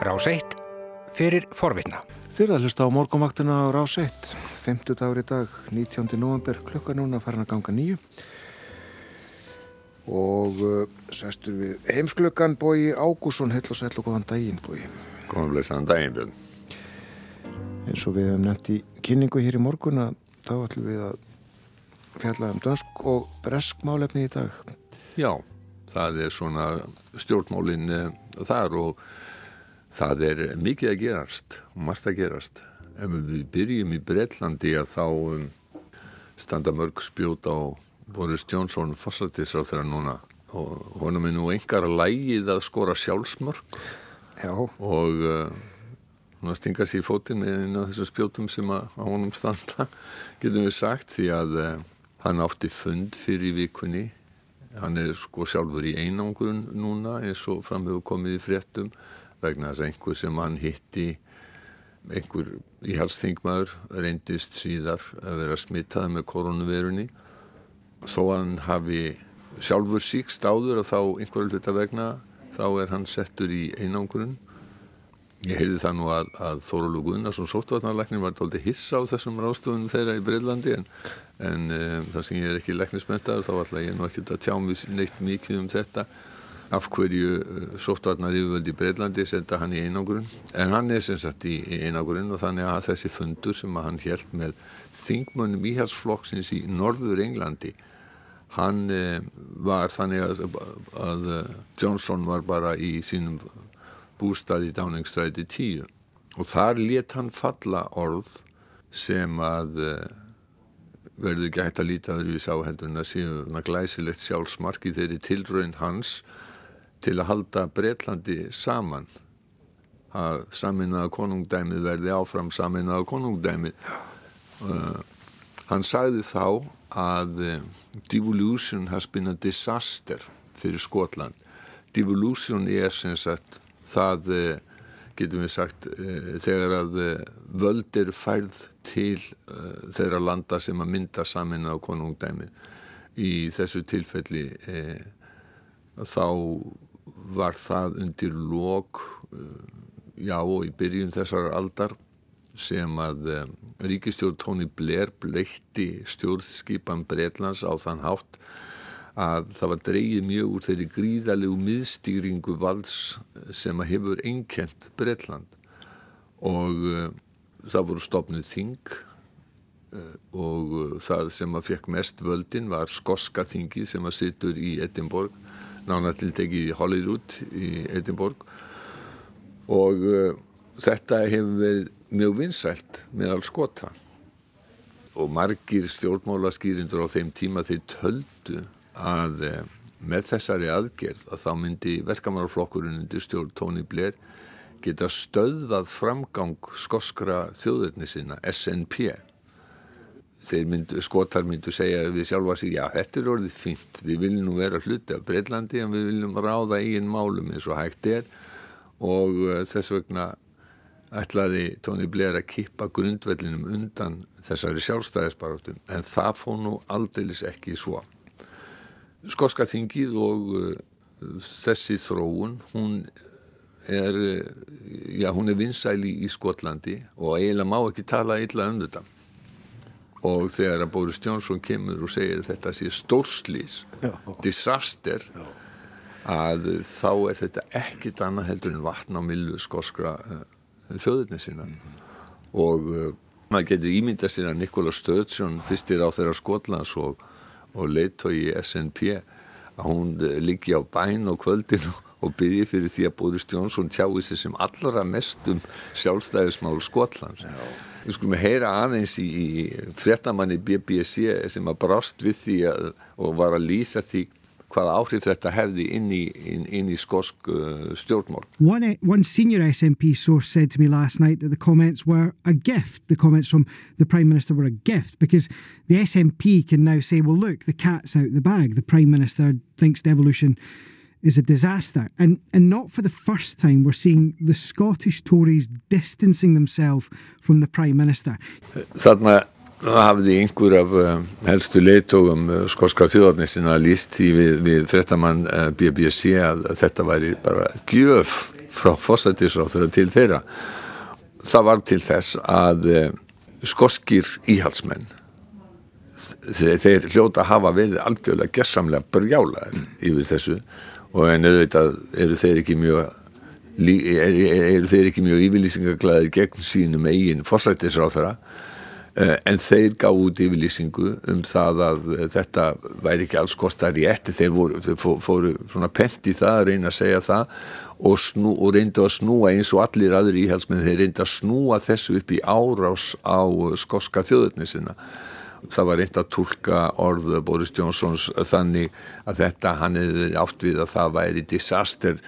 Rás 1 fyrir forvitna. Þeir að hlusta á morgunvaktina á Rás 1, 50 dagur í dag, 19. november, klukka núna farin að ganga nýju. Og uh, sestur við heimsklukkan bói Ágússon, hell og sæll og góðan daginn bói. Góðan blessaðan daginn, Björn. Eins og við hefum nefnt í kynningu hér í morgun að þá ætlum við að fjalla um dönsk og bresk málefni í dag. Já, það er svona stjórnmálinn uh, þar og það er mikið að gerast margt að gerast. Ef við byrjum í Breitlandi að þá um, standa mörg spjót á Boris Johnson fórsættisráð þeirra núna og honum er nú engar lægið að skora sjálfsmörg Já. og uh, stinga sér í fótinn með einu af þessum spjótum sem að honum standa getum við sagt því að uh, hann átti fund fyrir vikunni hann er sko sjálfur í einangrun núna eins og framhefur komið í fréttum vegna þess að einhver sem hann hitti einhver íhalsþingmaður reyndist síðar að vera smittað með koronavirunni þó að hann hafi sjálfur síkst áður og þá einhverju hluta vegna þá er hann settur í einangrun. Ég heyrði það nú að, að Þórólu Gunnarsson sóttvarnarleiknin var tóldi hissa á þessum ráðstofunum þeirra í Breitlandi en, en um, það sem ég er ekki leiknismentaður þá ætla ég nú ekki að tjá neitt mikið um þetta af hverju uh, sóttvarnar yfirvöldi Breitlandi senda hann í einangrun. En hann er sem sagt í, einangrun og þannig að þessi fundur sem hann held með þingmönnum íhalsflokksins í Norður Englandi hann eh, var þannig að, að Johnson var bara í sínum bústað í Downingstræti 10 og þar let hann falla orð sem að eh, verður hægt að líta öðru við sá heldur en að séu glæsilegt sjálfsmarki þeirri tilröðin hans til að halda Breitlandi saman að saminnaða konungdæmið verði áfram saminnaða konungdæmið. Uh, hann sagði þá að uh, devolution has been a disaster fyrir Skotland. Devolution er sem sagt það uh, getum við sagt þegar að völd eru færð til þeirra landa sem að mynda saminnaða konungdæmið. Í þessu tilfelli þá var það undir lok já og í byrjun þessar aldar sem að um, ríkistjórn Tony Blair bleitti stjórnskipan Breitlands á þann hátt að það var dreyið mjög úr þeirri gríðalegu miðstýringu valds sem að hefur einkent Breitland og það voru stopnuð þing og það sem að fekk mest völdin var skoska þingið sem að sittur í Edinborg nána til tekið í Hollywood í Edinborg. Og uh, þetta hefur verið mjög vinsælt með alls skota. Og margir stjórnmálaskýrindur á þeim tíma þeir töldu að uh, með þessari aðgerð að þá myndi verkamannarflokkurinn undir stjórn Tony Blair geta stöðvað framgang skoskra þjóðurni sinna SNP myndu, skotar myndu segja við sjálfa sig, já þetta er orðið fínt. Við viljum nú vera hluti af Breitlandi en við viljum ráða eigin málum eins og hægt er. Og uh, þess vegna ætlaði Tony Blair að kippa grundvellinum undan þessari sjálfstæðisbarátum en það fóð nú aldeilis ekki svo. Skoska þingið og uh, þessi þróun hún er já hún er vinsæli í Skotlandi og eiginlega má ekki tala illa um þetta og þegar að Boris Johnson kemur og segir þetta sé stórslís disaster Já. að þá er þetta ekkit annað heldur en vatn á millu skoskra uh, þjóðurni sína mm -hmm. og uh, maður getur ímyndað sína Nikola Sturgeon fyrstir á þeirra Skotlands og, og leittói í SNP að hún uh, liggi á bæn á kvöldinu og byrji fyrir því að Boris Johnson tjái sér sem allra mestum sjálfstæðismál Skotlands Já við skulum heyra aðeins í, í frettamanni BBC sem að brást við því að, og var að lýsa því hvaða áhrif þetta hefði inn í, inn, inn í skorsk uh, stjórnmál. One, one senior SNP source said to me last night that the comments were a gift. The comments from the Prime Minister were a gift because the SNP can now say, well, look, the cat's out the bag. The Prime Minister thinks devolution is a disaster. And, and not for the first time, we're seeing the Scottish Tories distancing themselves from the Prime Minister. Þarna hafði einhver af uh, helstu leitógum uh, skotska þjóðarnisina líst því við, við frettamann uh, BBC að þetta væri bara gjöf frá fórsættisráþur til þeirra það var til þess að eh, skoskir íhalsmenn þeir, þeir hljóta hafa verið algjörlega gessamlega brjálaðir yfir þessu og en auðvitað eru þeir ekki mjög eru er þeir ekki mjög yfirlýsingaglæðir gegn sínum eigin fórsættisráþara Eh, en þeir gá út yfirlýsingu um það að þetta væri ekki alls kostar í etti þeir, voru, þeir fóru svona pent í það að reyna að segja það og, snú, og reyndu að snúa eins og allir aðri íhalsmenn þeir reyndu að snúa þessu upp í árás á skoska þjóðurnisina það var reynd að tólka orð Boris Johnsons þannig að þetta hann hefði átt við að það væri disaster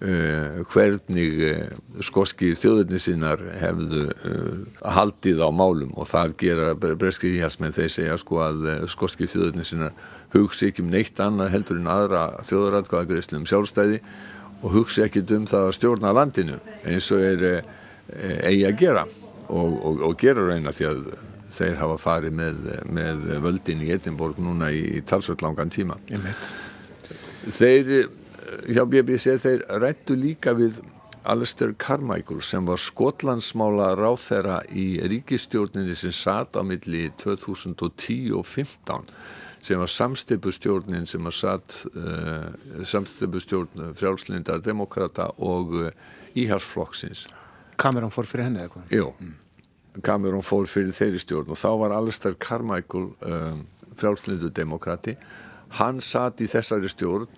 Uh, hvernig uh, skoski þjóðurni sinnar hefðu uh, haldið á málum. Og það gera breskir íhalsmenn þeir segja sko að skoski þjóðurni sinnar hugsi ekki um neitt annað heldur en aðra þjóðuratkvæðagreyslu um sjálfstæði og hugsi ekki um það að stjórna landinu eins og er eigi að gera og, og, og gera reyna því að þeir hafa farið með, með völdin í Edinborg núna í, í talsvöld langan tíma þeir hjá BBC þeir rættu líka við Alistair Carmichael sem var skotlandsmála ráþæra í ríkistjórninni sem satt á milli 2010 og 15 sem var samstipustjórnin sem var satt uh, samstipustjórn frjálslindar demokrata og uh, íharsflokksins Cameron fór fyrir henni eða hvað? Jú, mm. Cameron fór fyrir þeirri stjórn og þá var Alistair Carmichael uh, frjálslindur demokrati hann satt í þessari stjórn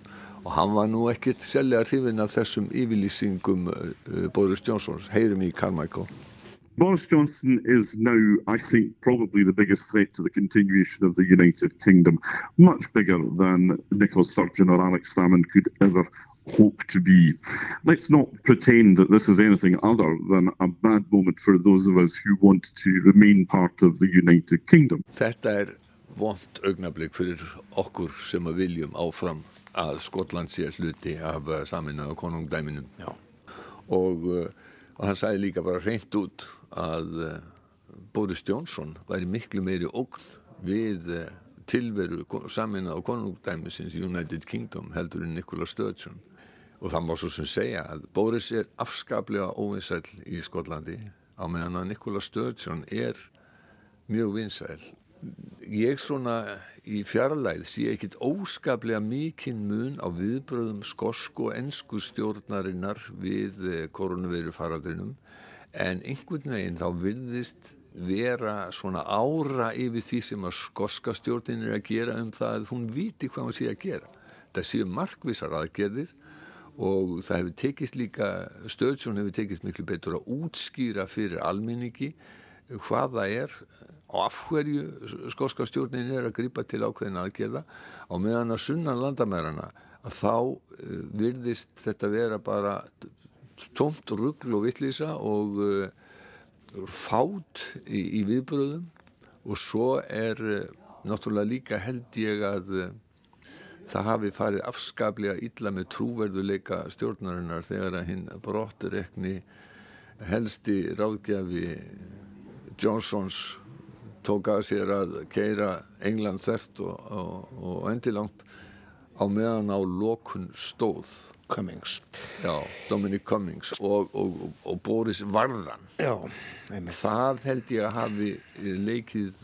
og hann var nú ekkert selja hrifin af þessum yfirlýsingum uh, Boris Johnsons. Heyrum í Carmichael. Boris Johnson is now, I think, probably the biggest threat to the continuation of the United Kingdom, much bigger than Nicola Sturgeon or Alex Salmond could ever hope to be. Let's not pretend that this is anything other than a bad moment for those of us who want to remain part of the United Kingdom. Þetta er vond augnablík fyrir okkur sem að viljum áfram að Skotland sé hluti af saminnaðu konungdæminum og, uh, og hann sæði líka bara reynd út að uh, Boris Johnson væri miklu meiri ógn við tilveru saminnaðu konungdæmisins United Kingdom heldur en Nicola Sturgeon og það má svo sem segja að Boris er afskaplega óvinsæl í Skotlandi á meðan að Nicola Sturgeon er mjög vinsæl ég svona í fjarlæð sé ekkit óskaplega mikinn mun á viðbröðum skosku og ennsku stjórnarinnar við eh, koronaviru faraldrinum en einhvern veginn þá vilðist vera svona ára yfir því sem að skoska stjórnin er að gera um það að hún viti hvað hún sé að gera. Það séu markvísar aðgerðir og það hefur tekist líka, stöðsjón hefur tekist miklu betur að útskýra fyrir almenningi hvað það er og af hverju skóska stjórnin er að gripa til ákveðin aðgerða. Á meðan að sunnan landamærarna að þá uh, virðist þetta vera bara tómt ruggl og vittlýsa og uh, fát í, í viðbröðum og svo er uh, náttúrulega líka held ég að það hafi farið afskaplega illa með trúverðuleika stjórnarinnar þegar að hinn brottirekni helsti ráðgjafi Johnsons tók að sér að keira England þert og, og, og endilangt á meðan á lokun stóð. Cummings. Já, Dominic Cummings og, og Boris Varðan. Já, það held ég að hafi leikið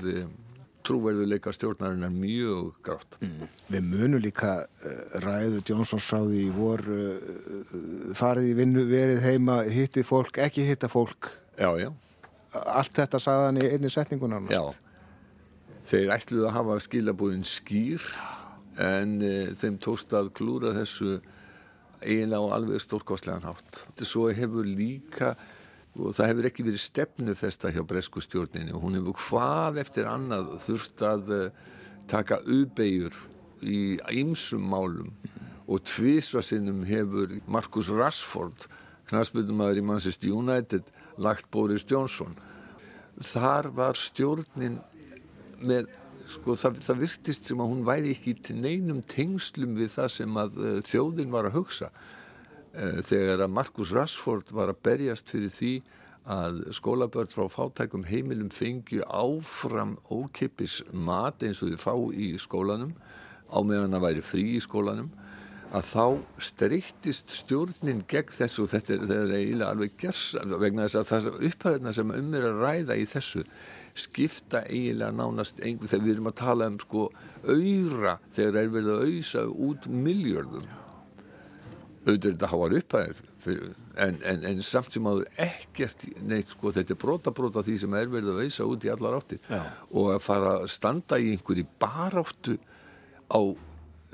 trúverðuleika stjórnarinnar mjög grátt. Mm. Við munum líka uh, ræðu Jónsons frá því vor uh, farið í vinnu, verið heima hitti fólk, ekki hitta fólk. Já, já. Allt þetta sagðan í einni setningunar Já, þeir ætluði að hafa skilabúðin skýr en e, þeim tóst að klúra þessu eiginlega á alveg stórkostlegan hátt. Svo hefur líka og það hefur ekki verið stefnufesta hjá bresku stjórnini og hún hefur hvað eftir annað þurft að e, taka auðbegjur í ýmsum málum og tvísvarsinnum hefur Markus Rashford knastbyrnumæður í Manchester United lagt Boris Johnson. Þar var stjórnin með sko það, það virtist sem að hún væri ekki til neinum tengslum við það sem að uh, þjóðin var að hugsa þegar að Markus Rashford var að berjast fyrir því að skólabörn frá fátækum heimilum fengju áfram ókipis mat eins og þið fá í skólanum á meðan það væri frí í skólanum að þá streyttist stjórnin gegn þessu. Og þetta þetta er eiginlega alveg gers vegna þess að það upphæðina sem um er að ræða í þessu skipta eiginlega nánast einhver þegar við erum að tala um sko auðra þegar er verið að auðsa út miljörðum auðvitað þetta háar upphæðir en, en, en samt sem áður ekkert neitt sko þetta er brota brota því sem er verið að auðsa út í allar áttir. Já. og að fara að standa í einhverju baráttu á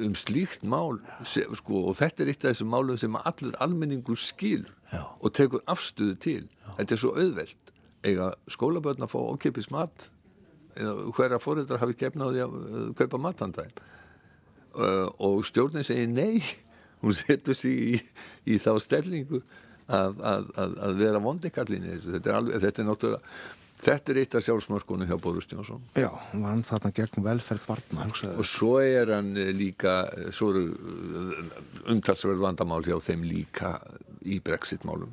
um slíkt mál se, sko, og þetta er eitt af þessum málum sem allur almenningur skil Já. og tekur afstöðu til. Þetta er svo auðvelt. Eiga skólaböðn að fá ókeipis mat? Eða hverja fóreldrar hafi gefnaði að kaupa matandæm uh, og stjórnin segir nei hún setur sig í, í þá stellingu að, að, að, að vera vondikallinni þetta er, alveg, þetta er náttúrulega þetta er eitt af sjálfsmörkunum hjá Boris Jónsson Já, hann þarna gegn velferð barna hugsaðu. og svo er hann eh, líka eh, svo eru eh, umtalsverð vandamál hjá þeim líka í Brexit-málum.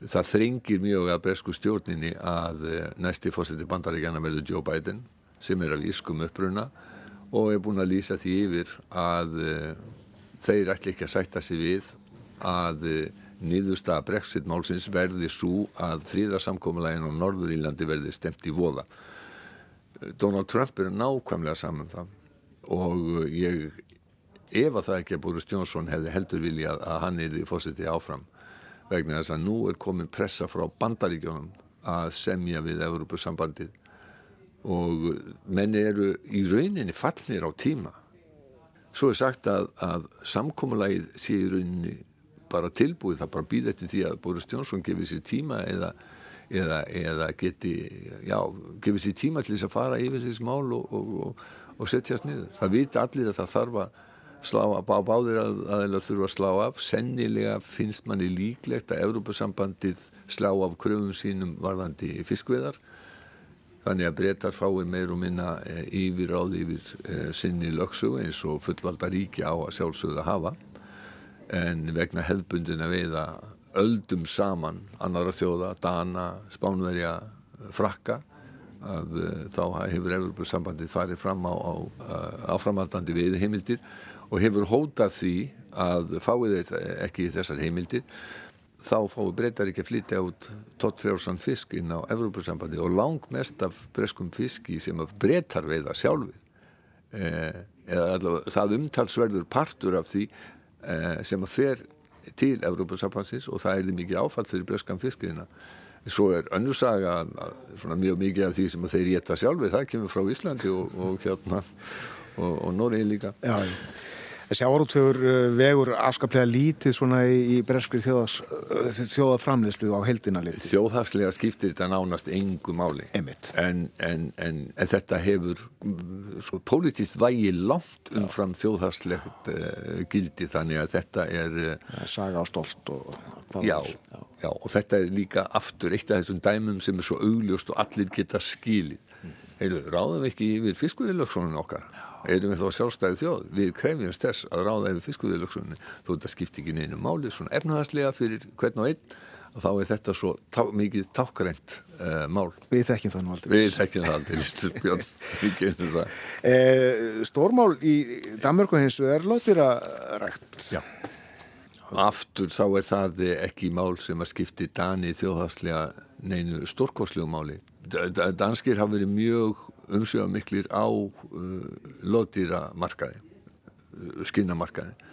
Það þringir mjög að bresku stjórninni að næsti fórseti bandaríkjana verður Joe Biden sem er að lískum uppruna og er búin að lýsa því yfir að þeir ætli ekki að sætta sig við að uh, niðurstaða Brexit-málsins verði svo að fríðarsamkomulegin og Norður Írlandi verði stemt í voða. Donald Trump er nákvæmlega saman það og ég ef að það ekki að Boris Johnson hefði heldur vilja að hann er því fósiti áfram vegna þess að nú er komin pressa frá bandaríkjónum að semja við Evropasambandið og menni eru í rauninni fallnir á tíma svo er sagt að, að samkomulægið sé í rauninni bara tilbúið, það bara býð eftir því að Boris Johnson gefið sér tíma eða, eða, eða geti já, gefið sér tíma til þess að fara yfir þessi mál og, og, og, og setjast niður. Það vita allir að það þarf að slá af, bá, báðir að aðeins þurfa að slá af, sennilega finnst manni líklegt að Európa-sambandið slá af kröfum sínum varðandi fiskveðar Þannig að breytar fái meir og minna e, yfir áð yfir e, sinni lögsögu eins og fullvalda ríki á að sjálfsögða hafa. En vegna hefðbundin að veiða öldum saman annara þjóða, Dana, Spánverja, Frakka að e, þá hefur Evropasambandið farið fram á, á, á framhaldandi veiði heimildir og hefur hótað því að fáið þeir ekki þessar heimildir þá fái breytar ekki að flytja út tottfrjálsan fisk inn á Evrópusambandi og lang mest af breskum fiski sem að breytar veiða sjálfur eh, eða allavega það umtalsverður partur af því eh, sem að fer til Evrópusambansins og það er því mikið áfall fyrir breskan fiskiðina svo er önnursaga mjög mikið af því sem að þeir geta sjálfur það kemur frá Íslandi og, og hérna og, og Noregi líka. Já, já Sjáarútvegur vegur afskaplega lítið svona í, í breskri þjóðaframleyslu á heldina litið. Þjóðhagslega skiptir þetta nánast engu máli. Einmitt. En, en, en, en þetta hefur svo politist vægi langt umfram þjóðhagslegt uh, gildi þannig að þetta er... Uh, Saga á stolt og já, já. já, og þetta er líka aftur eitt af þessum dæmum sem er svo augljóst og allir geta skilið. Mm. Heilu, ráðum við ekki yfir fiskviðilöksunum okkar? Erum við þá sjálfstæði þjóð við krefjumst þess að ráða yfir fiskuðilöksunni þó þetta skiptir ekki neinu máli svona efnahagslega fyrir hvern og einn og þá er þetta svo tá, mikið tákgrænt uh, mál. Við þekkjum það nú aldrei. Við þekkjum það aldrei, Björn, við genum það. Eh, stórmál í Danmarku hins er lótira rægt. Já. Aftur þá er það ekki mál sem að skipti Dani þjóðhagslega neinu stórkoslu máli. Danskir hafa verið mjög umsjöða miklir á uh, lótýra markaði, uh, skinnamarkaði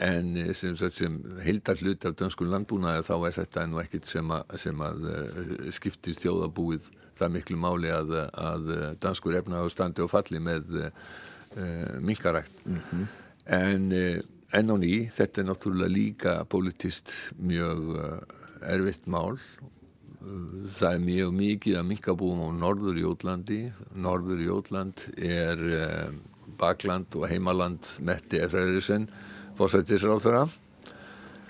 en sem, sem heildar hlut af dönskun landbúnaði þá er þetta nú ekkit sem að, sem að uh, skiptir þjóðabúið það miklu máli að, að danskur efnaðu standi og falli með uh, minkarækt mm -hmm. en enn á ný þetta er náttúrulega líka politist mjög erfitt mál það er mjög mikið að minkabúum á Norður Jótlandi. Norður Jótland er eh, bakland og heimaland Metti Efraðurisen fórsættisráð þeirra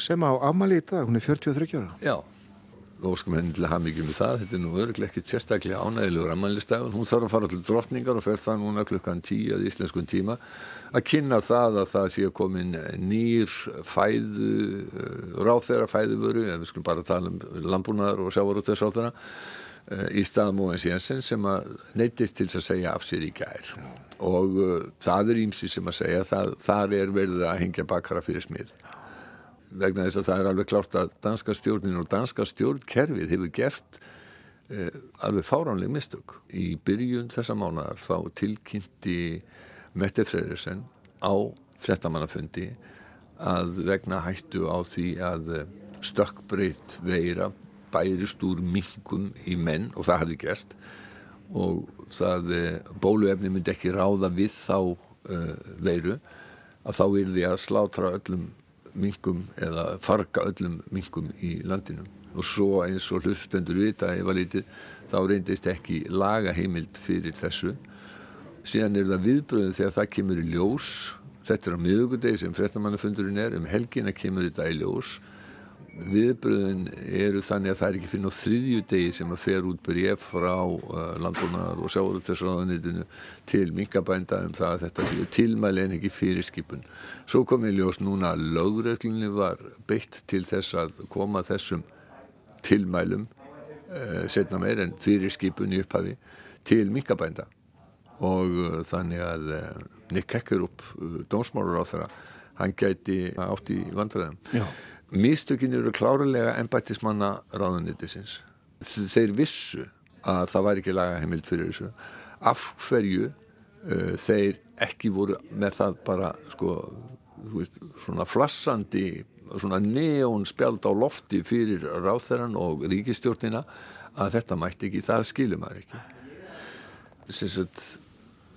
sem á afmæli í dag, hún er 43 ára. Já, óskum henni til að hafa mikið með það. Þetta er nú öruglega ekkert sérstaklega ánægilegur ammælistægun, hún þarf að fara til drottningar og fer það núna klukkan tíu að íslenskun tíma að kynna það að það sé að komin nýr fæðu eh, ráþeira fæðuvöru, við skulum bara tala um landbúnaðar og sjávarútveðsráþeira eh, í stað Móens Jensen sem að neytist til að segja af sér í gær. Og uh, það er ímsi sem að segja það, þar er verið að hengja bakara fyrir smið vegna þess að það er alveg klárt að danska stjórnin og danska stjórnkerfið hefur gert eh, alveg fáránleg mistök. Í byrjun þessa mánadar þá tilkynnti Mette Freydersen á frettamannafundi að vegna hættu á því að eh, stökkbreytt veira bærist úr mingum í menn og það hafði gerst og það eh, bóluefni myndi ekki ráða við þá uh, veiru að þá er því að slátra öllum mingum eða farga öllum mingum í landinu. Og svo eins og hlustendur vita ef að lítið þá reyndist ekki laga heimild fyrir þessu. Síðan er það viðbröðin þegar það kemur í ljós. Þetta er á miðugudegi sem frettamannafundurinn er. Um helgina kemur þetta í ljós viðbröðin eru þannig að það er ekki fyrir á þriðju degi sem að fer út bref frá uh, landbúnaðar og sjáur út þessu ráðanitinu til minkabænda um það að þetta séu tilmæli en ekki fyrirskipun. Svo kom í ljós núna að lögreglunni var beitt til þess að koma þessum tilmælum uh, setna meir en fyrirskipun í upphafi til minkabænda og uh, þannig að Nick Kekkerup, uh, dómsmálur á þeirra, hann gæti átt í vandræðum. Já Místökin eru klárulega ennbættismanna ráðunnitisins. Þeir vissu að það væri ekki lagaheimild fyrir þessu. Af hverju uh, þeir ekki voru með það bara sko, veist, svona flassandi, svona neón spjald á lofti fyrir ráþeran og ríkistjórnina að þetta mætti ekki, það skilur maður ekki.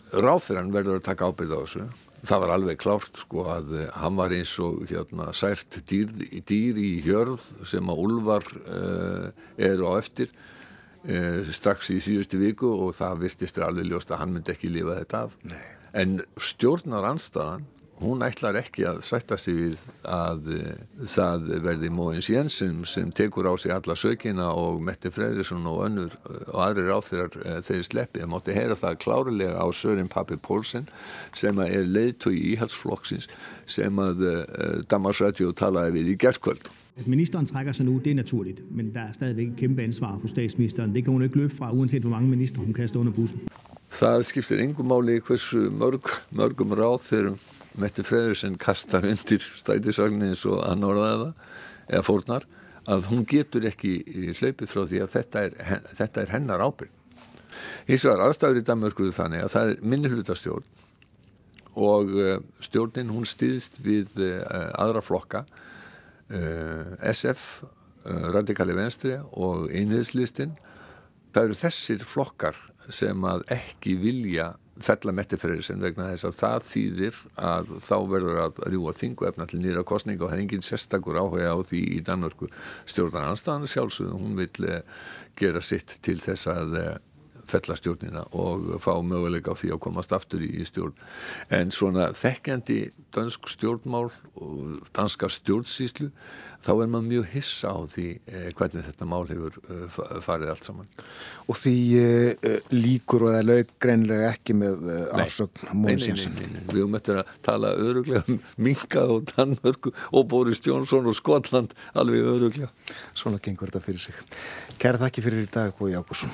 Ráþeran verður að taka ábyrð á þessu það var alveg klárt sko að uh, hann var eins og hérna sært dýr, dýr í hjörð sem að Ulvar uh, eru á eftir uh, strax í síðustu viku og það virtist alveg ljóst að hann myndi ekki lifa þetta af Nei. en stjórnar anstaðan hún ætlar ekki að sætta sig við að uh, það verði Móins Jensen sem tekur á sig alla sökina og Mette Freyrisson og önnur uh, og aðri ráþyrar uh, þeir sleppið. Það mátti heyra það klárulega á Sörin Pappi Pólsen sem er leiðtói í íhalsflokksins sem að Damas Radio talaði við í gerðkvöld. At ministeren trækker sig nu, det er naturligt, men der er stadigvæk et kæmpe ansvar hos statsministeren. Det kan hun ikke løbe fra, uanset hvor mange ministre hun kaster under bussen. Það skiptir engum máli hversu mörg, mörgum ráð þeirrum Mette Freyðursen kastar undir stætisvagnin eins og hann orðaði það eða fórnar að hún getur ekki hlaupið frá því að þetta er, þetta er hennar ábyrg. Hins vegar aðstæður í Danmörkur þannig að það er minni hlutastjórn og eh, stjórnin hún stýðist við eh, aðra flokka eh, SF, Radikali Venstri og Einheðslistinn. Það eru þessir flokkar sem að ekki vilja fella mettifreyrisinn vegna þess að það þýðir að þá verður að rjúa þingu efna til nýra kostninga og það er engin sérstakur áhuga á því í Danmörku. Stjórnar anstæðan sjálfsögðum, hún vil eh, gera sitt til þess að eh, fella stjórnina og fá möguleika á því að komast aftur í stjórn en svona þekkjandi dansk stjórnmál og danskar stjórnsýslu þá er maður mjög hissa á því eh, hvernig þetta mál hefur eh, farið allt saman. Og því eh, líkur og það lög greinlega ekki með eh, afsögn Mónsjensen? Nei, nei, nei, við höfum eftir að tala öruglega um Minga og Danmörku og Boris Jónsson og Skotland alveg öruglega. Svona gengur þetta fyrir sig. Kæra þakki fyrir í dag Bói Ágússon.